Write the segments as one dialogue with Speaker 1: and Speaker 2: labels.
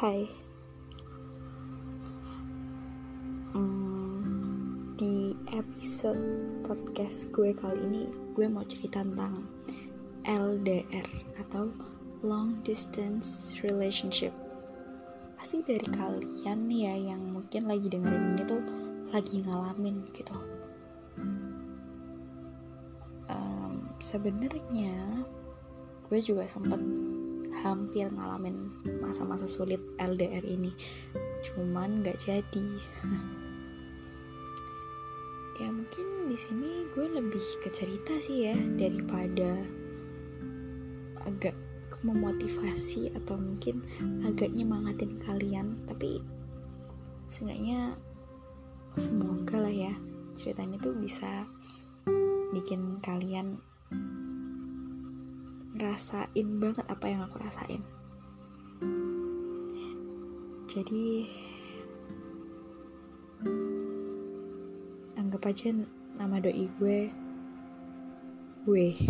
Speaker 1: Hai. Hmm, Di episode podcast gue kali ini Gue mau cerita tentang LDR Atau Long Distance Relationship. Pasti dari kalian ya Yang mungkin lagi dengerin ini tuh Lagi ngalamin gitu. Um, Sebenarnya Gue juga sempet hampir ngalamin masa-masa sulit LDR ini. Cuman nggak jadi. Ya mungkin di sini gue lebih ke cerita sih ya daripada agak memotivasi atau mungkin agak nyemangatin kalian. Tapi seenggaknya semoga lah ya cerita ini tuh bisa bikin kalian ngerasain banget apa yang aku rasain. Jadi anggap aja nama doi gue gue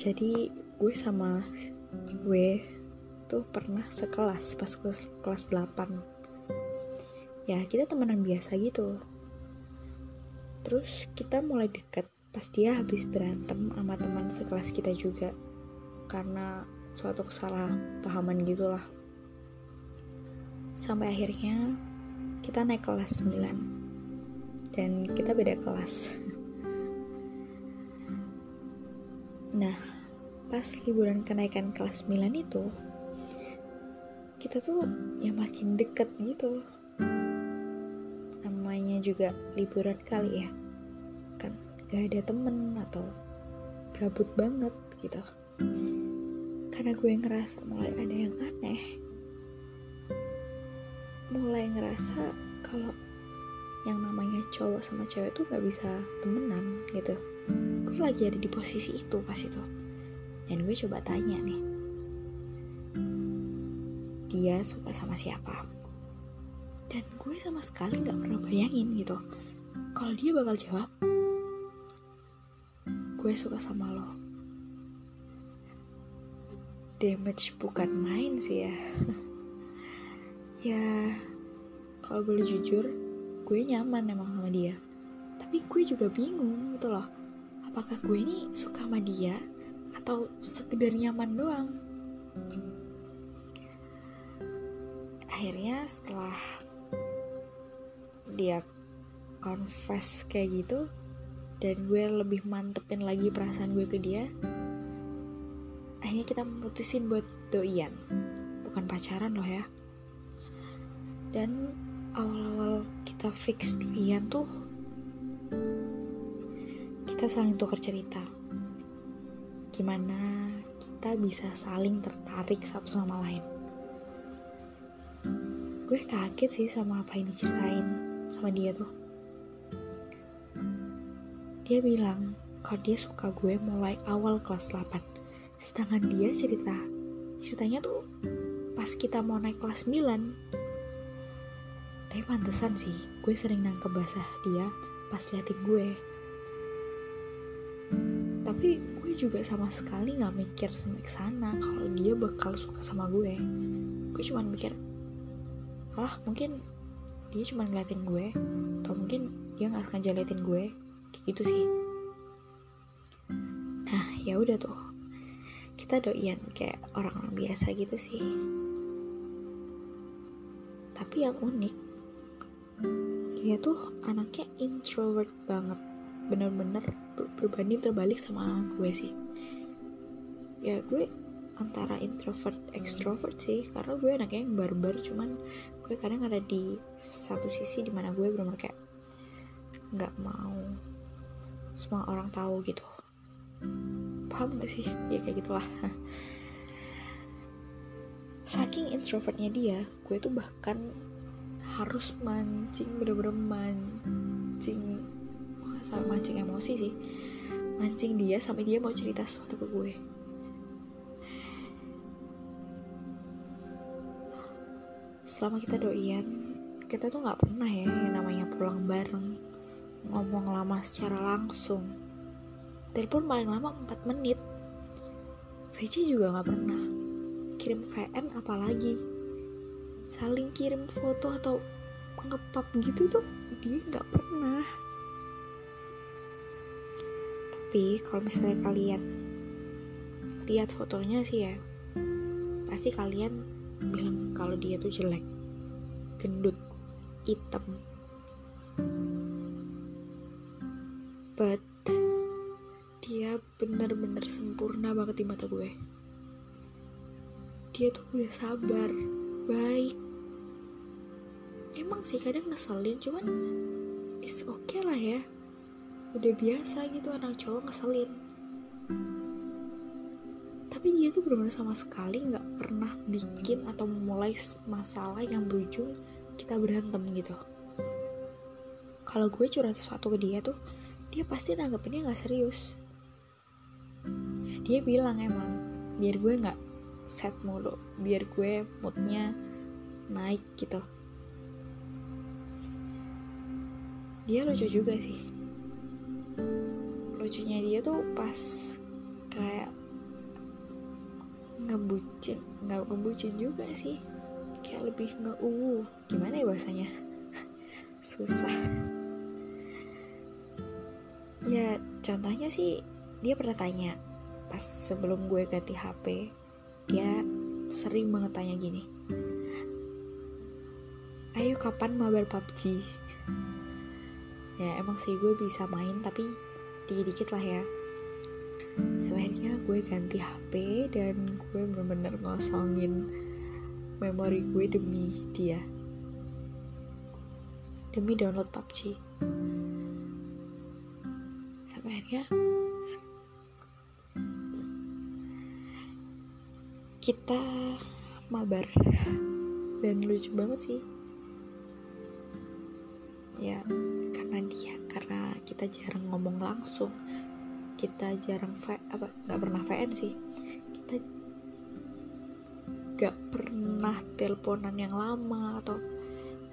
Speaker 1: jadi gue sama gue tuh pernah sekelas pas kelas, kelas 8 ya kita temenan biasa gitu. Terus kita mulai deket pas dia habis berantem sama teman sekelas kita juga. Karena suatu kesalahpahaman gitulah. Sampai akhirnya kita naik kelas 9 dan kita beda kelas. Nah pas liburan kenaikan kelas 9 itu kita tuh ya makin deket gitu. Namanya juga liburan kali ya gak ada temen atau gabut banget gitu. Karena gue ngerasa mulai ada yang aneh. Mulai ngerasa kalau yang namanya cowok sama cewek tuh gak bisa temenan gitu. Gue lagi ada di posisi itu pas itu. Dan gue coba tanya nih dia suka sama siapa? Dan gue sama sekali gak pernah bayangin gitu. Kalau dia bakal jawab gue suka sama lo. Damage bukan main sih ya. Ya kalau boleh jujur gue nyaman emang sama dia. Tapi gue juga bingung gitu loh. Apakah gue ini suka sama dia atau sekedar nyaman doang? Akhirnya setelah dia confess kayak gitu dan gue lebih mantepin lagi perasaan gue ke dia akhirnya kita memutusin buat doian bukan pacaran loh ya. Dan awal-awal kita fix doian tuh kita saling tukar cerita. Gimana kita bisa saling tertarik satu sama lain? Gue kaget sih sama apa yang diceritain sama dia tuh dia bilang kalau dia suka gue mulai awal kelas 8. Sedangkan dia cerita, ceritanya tuh pas kita mau naik kelas 9. Tapi pantesan sih, gue sering nangkep basah dia pas liatin gue. Tapi gue juga sama sekali gak mikir sampai sana kalau dia bakal suka sama gue. Gue cuma mikir, alah mungkin dia cuma ngeliatin gue, atau mungkin dia gak sengaja liatin gue, gitu sih. Nah ya udah tuh. Kita doian kayak orang-orang biasa gitu sih. Tapi yang unik dia tuh anaknya introvert banget. Bener-bener berbanding terbalik sama gue sih. Ya gue antara introvert extrovert sih. Karena gue anaknya yang barbar cuman gue kadang ada di satu sisi di mana gue bener-bener kayak nggak mau semua orang tahu gitu. Paham gak sih? Ya kayak gitulah. Saking introvertnya dia gue tuh bahkan harus mancing bener-bener mancing sama mancing emosi sih. Mancing dia sampai dia mau cerita sesuatu ke gue. Selama kita doian kita tuh nggak pernah ya yang namanya pulang bareng ngomong lama secara langsung. Telepon paling lama 4 menit. VC juga gak pernah kirim VN apalagi. Saling kirim foto atau ngepap gitu tuh dia nggak pernah. Tapi kalau misalnya kalian lihat fotonya sih ya pasti kalian bilang kalau dia tuh jelek gendut hitam sempurna banget di mata gue. Dia tuh udah sabar baik. Emang sih kadang ngeselin cuman it's okay lah ya. Udah biasa gitu anak cowok ngeselin. Tapi dia tuh benar-benar sama sekali nggak pernah bikin atau memulai masalah yang berujung kita berantem gitu. Kalau gue curhat sesuatu ke dia tuh dia pasti nanggepinnya nggak serius dia bilang emang biar gue nggak set mulu biar gue moodnya naik gitu. Dia lucu juga sih. Lucunya dia tuh pas kayak ngebucin nggak ngebucin juga sih. Kayak lebih nge uh gimana ya bahasanya? Susah. Ya contohnya sih dia pernah tanya pas sebelum gue ganti HP dia sering banget tanya gini ayo kapan mabar PUBG ya emang sih gue bisa main tapi dikit-dikit lah ya. Sebenarnya gue ganti HP dan gue bener-bener ngosongin memori gue demi dia. Demi download PUBG sampai akhirnya kita mabar. Dan lucu banget sih. Ya karena dia karena kita jarang ngomong langsung. Kita jarang v, apa nggak pernah VN sih. Kita nggak pernah teleponan yang lama atau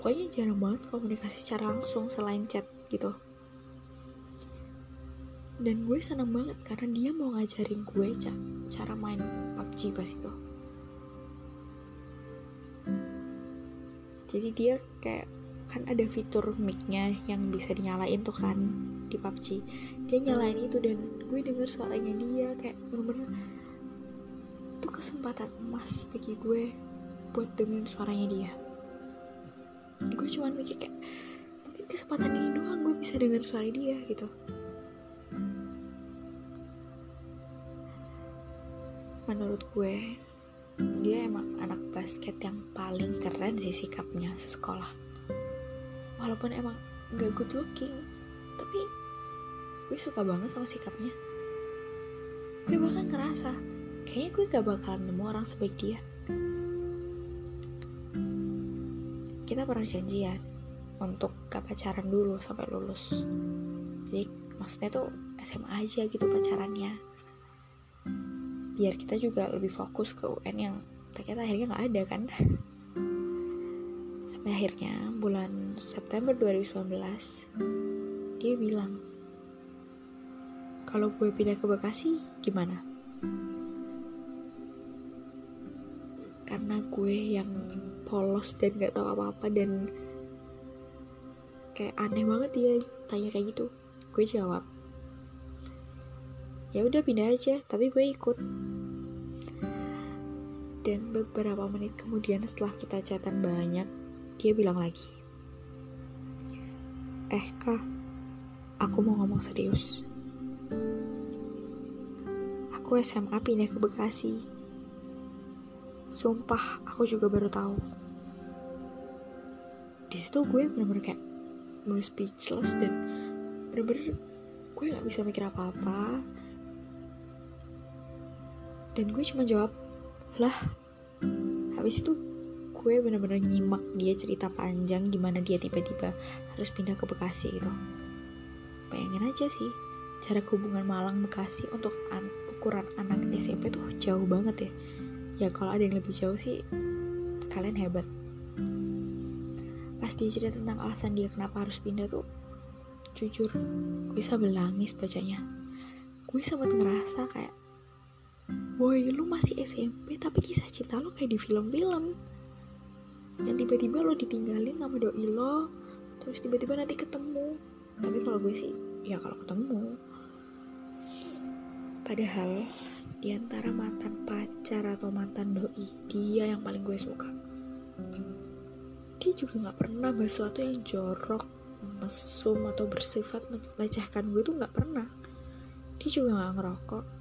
Speaker 1: pokoknya jarang banget komunikasi secara langsung selain chat gitu dan gue seneng banget karena dia mau ngajarin gue ca cara main PUBG pas itu. Jadi dia kayak kan ada fitur micnya yang bisa dinyalain tuh kan di PUBG dia nyalain itu dan gue denger suaranya dia kayak bener-bener itu kesempatan emas bagi gue buat dengerin suaranya dia. Gue cuman mikir kayak mungkin kesempatan ini doang gue bisa denger suara dia gitu menurut gue. Dia emang anak basket yang paling keren sih sikapnya sesekolah. Walaupun emang gak good looking tapi gue suka banget sama sikapnya. Gue bahkan ngerasa kayaknya gue gak bakalan nemu orang sebaik dia. Kita pernah janjian untuk gak pacaran dulu sampai lulus. Jadi maksudnya tuh SMA aja gitu pacarannya biar kita juga lebih fokus ke UN yang ternyata akhirnya nggak ada kan? Sampai akhirnya bulan September 2019 dia bilang kalau gue pindah ke Bekasi gimana? Karena gue yang polos dan gak tahu apa-apa dan kayak aneh banget dia tanya kayak gitu. Gue jawab ya udah pindah aja tapi gue ikut. Dan beberapa menit kemudian setelah kita chatan banyak dia bilang lagi eh kak aku mau ngomong serius. Aku SMA pindah ke Bekasi. Sumpah aku juga baru tahu. Di situ gue bener-bener kayak bener speechless dan bener-bener gue nggak bisa mikir apa-apa dan gue cuma jawab lah habis itu gue bener-bener nyimak dia cerita panjang gimana dia tiba-tiba harus pindah ke Bekasi gitu. Bayangin aja sih jarak hubungan Malang Bekasi untuk an ukuran anak SMP tuh jauh banget ya. Ya kalau ada yang lebih jauh sih kalian hebat. Pas dia cerita tentang alasan dia kenapa harus pindah tuh jujur gue sambil nangis bacanya. Gue sempat ngerasa kayak Woi lu masih SMP tapi kisah cinta lo kayak di film-film. Yang tiba-tiba lo ditinggalin sama doi lo terus tiba-tiba nanti ketemu. Tapi kalau gue sih ya kalau ketemu. Padahal di antara mantan pacar atau mantan doi dia yang paling gue suka dia juga nggak pernah bahas sesuatu yang jorok mesum atau bersifat melecehkan gue tuh nggak pernah. Dia juga nggak ngerokok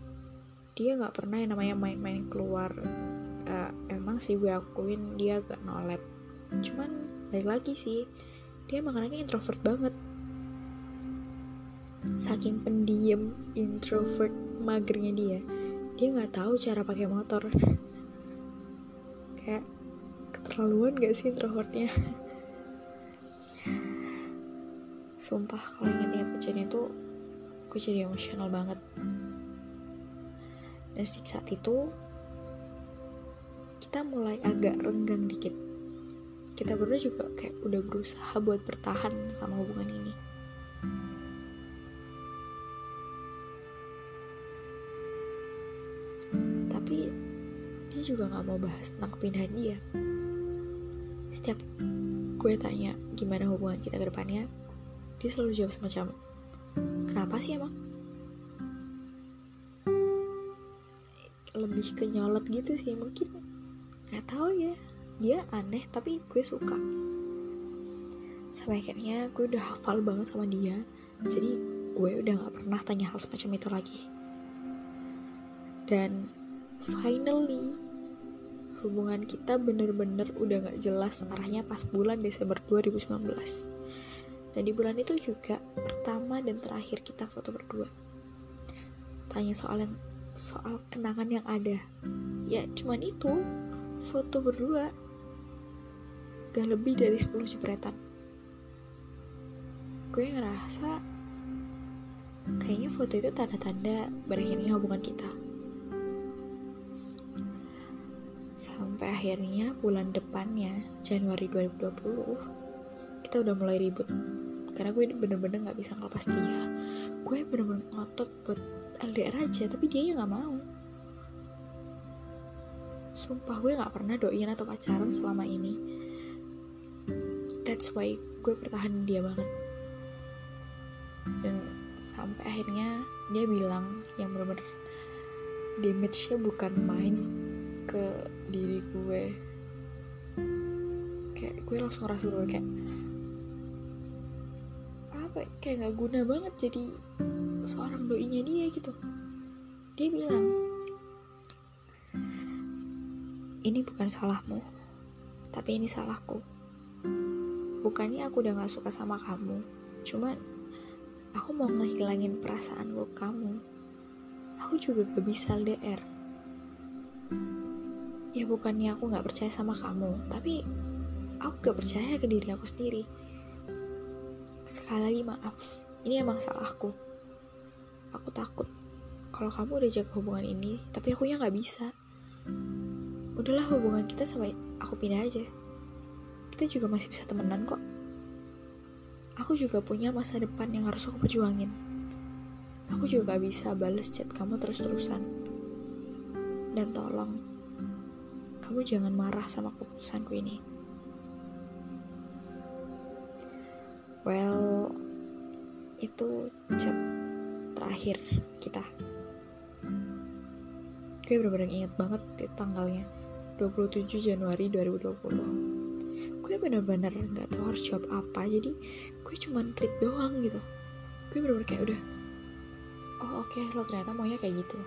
Speaker 1: dia nggak pernah yang namanya main-main keluar. Uh, emang sih gue akuin dia gak nolep cuman balik lagi sih dia emang anaknya introvert banget. Saking pendiam introvert magernya dia dia nggak tahu cara pakai motor. Kayak keterlaluan gak sih introvertnya? Sumpah kalau inget-inget kejadian itu gue jadi emosional banget dan saat itu kita mulai agak renggang dikit. Kita berdua juga kayak udah berusaha buat bertahan sama hubungan ini. Tapi dia juga gak mau bahas tentang kepindahan dia. Setiap gue tanya gimana hubungan kita ke depannya dia selalu jawab semacam kenapa sih emang lebih ke nyolot gitu sih mungkin. Nggak tahu ya. Dia aneh tapi gue suka. Sampai akhirnya gue udah hafal banget sama dia. Jadi gue udah nggak pernah tanya hal semacam itu lagi. Dan finally hubungan kita bener-bener udah gak jelas arahnya pas bulan Desember 2019 dan di bulan itu juga pertama dan terakhir kita foto berdua. Tanya soal yang soal kenangan yang ada. Ya cuman itu foto berdua gak lebih dari 10 jepretan. Gue ngerasa kayaknya foto itu tanda-tanda berakhirnya hubungan kita. Sampai akhirnya bulan depannya Januari 2020 kita udah mulai ribut. Karena gue bener-bener gak bisa ngelepas dia. Gue bener-bener ngotot buat LDR aja tapi dia nggak mau. Sumpah gue nggak pernah doain atau pacaran selama ini. That's why gue pertahanin dia banget. Dan sampai akhirnya dia bilang yang bener-bener damage-nya bukan main ke diri gue. Kayak gue langsung ngerasa gue kayak apa ya, kayak nggak guna banget jadi seorang doinya dia gitu. Dia bilang ini bukan salahmu tapi ini salahku. Bukannya aku udah gak suka sama kamu cuman aku mau ngehilangin perasaan ke kamu. Aku juga gak bisa LDR ya bukannya aku gak percaya sama kamu tapi aku gak percaya ke diri aku sendiri. Sekali lagi maaf ini emang salahku aku takut kalau kamu udah jaga hubungan ini tapi aku nggak bisa. Udahlah hubungan kita sampai aku pindah aja. Kita juga masih bisa temenan kok. Aku juga punya masa depan yang harus aku perjuangin. Aku juga gak bisa balas chat kamu terus-terusan. Dan tolong kamu jangan marah sama keputusanku ini. Well itu chat terakhir kita. Gue bener-bener inget banget tanggalnya 27 Januari 2020 gue bener-bener gak tahu harus jawab apa jadi gue cuman read doang gitu. Gue bener-bener kayak udah oh oke okay, lo ternyata maunya kayak gitu.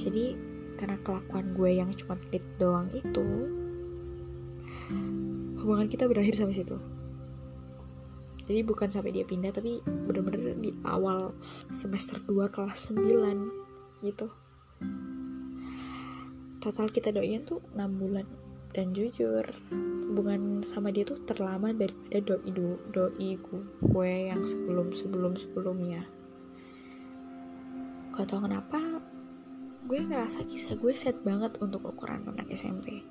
Speaker 1: Jadi karena kelakuan gue yang cuma read doang itu hubungan kita berakhir sampai situ jadi bukan sampai dia pindah tapi bener-bener di awal semester 2 kelas 9 gitu. Total kita doain tuh 6 bulan. Dan jujur hubungan sama dia tuh terlama daripada doi do, doi gue yang sebelum sebelum sebelumnya. Gak tau kenapa gue ngerasa kisah gue set banget untuk ukuran anak SMP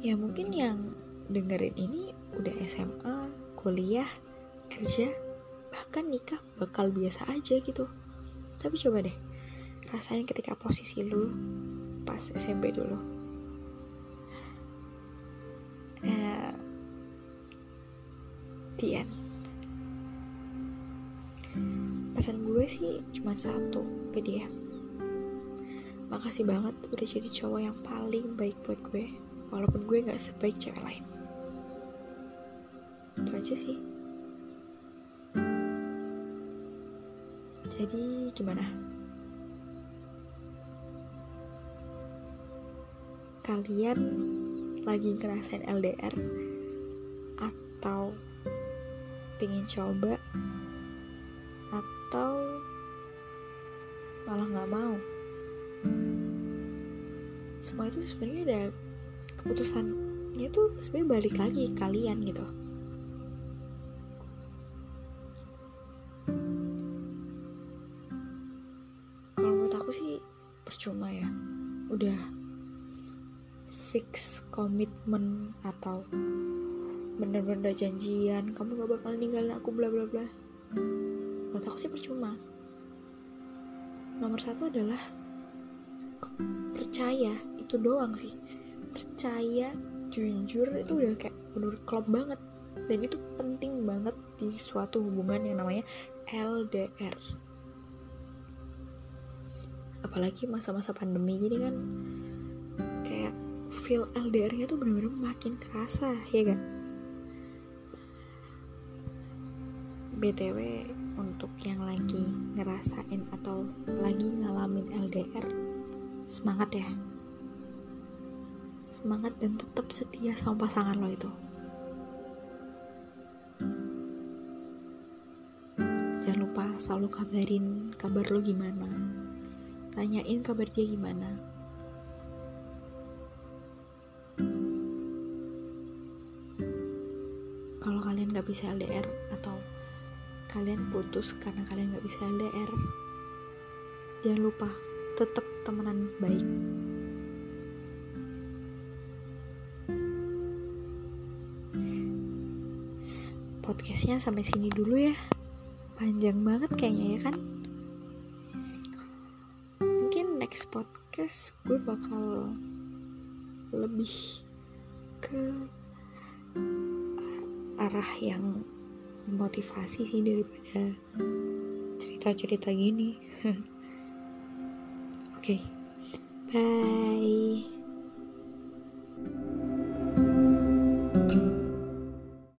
Speaker 1: ya mungkin yang dengerin ini udah SMA kuliah kerja bahkan nikah bakal biasa aja gitu. Tapi coba deh rasain ketika posisi lu pas SMP dulu. The end pesan gue sih cuma satu ke dia. Makasih banget udah jadi cowok yang paling baik buat gue walaupun gue gak sebaik cewek lain. Itu aja sih jadi gimana? Kalian lagi ngerasain LDR atau pengen coba atau malah nggak mau? Semua itu sebenarnya ada keputusannya tuh sebenarnya balik lagi kalian gitu komitmen atau bener-bener janjian kamu gak bakal ninggalin aku bla bla bla. Menurut aku sih percuma. Nomor satu adalah percaya itu doang sih. Percaya jujur itu udah kayak bener klop banget. Dan itu penting banget di suatu hubungan yang namanya LDR apalagi masa-masa pandemi gini kan feel LDR-nya tuh bener-bener makin kerasa ya kan? BTW untuk yang lagi ngerasain atau lagi ngalamin LDR semangat ya. Semangat dan tetap setia sama pasangan lo itu. Jangan lupa selalu kabarin kabar lo gimana. Tanyain kabar dia gimana kalau kalian gak bisa LDR atau kalian putus karena kalian gak bisa LDR jangan lupa tetap temenan baik. Podcastnya sampai sini dulu ya. Panjang banget kayaknya ya kan? Mungkin next podcast gue bakal lebih ke arah yang motivasi sih daripada cerita-cerita gini. Oke, okay. bye.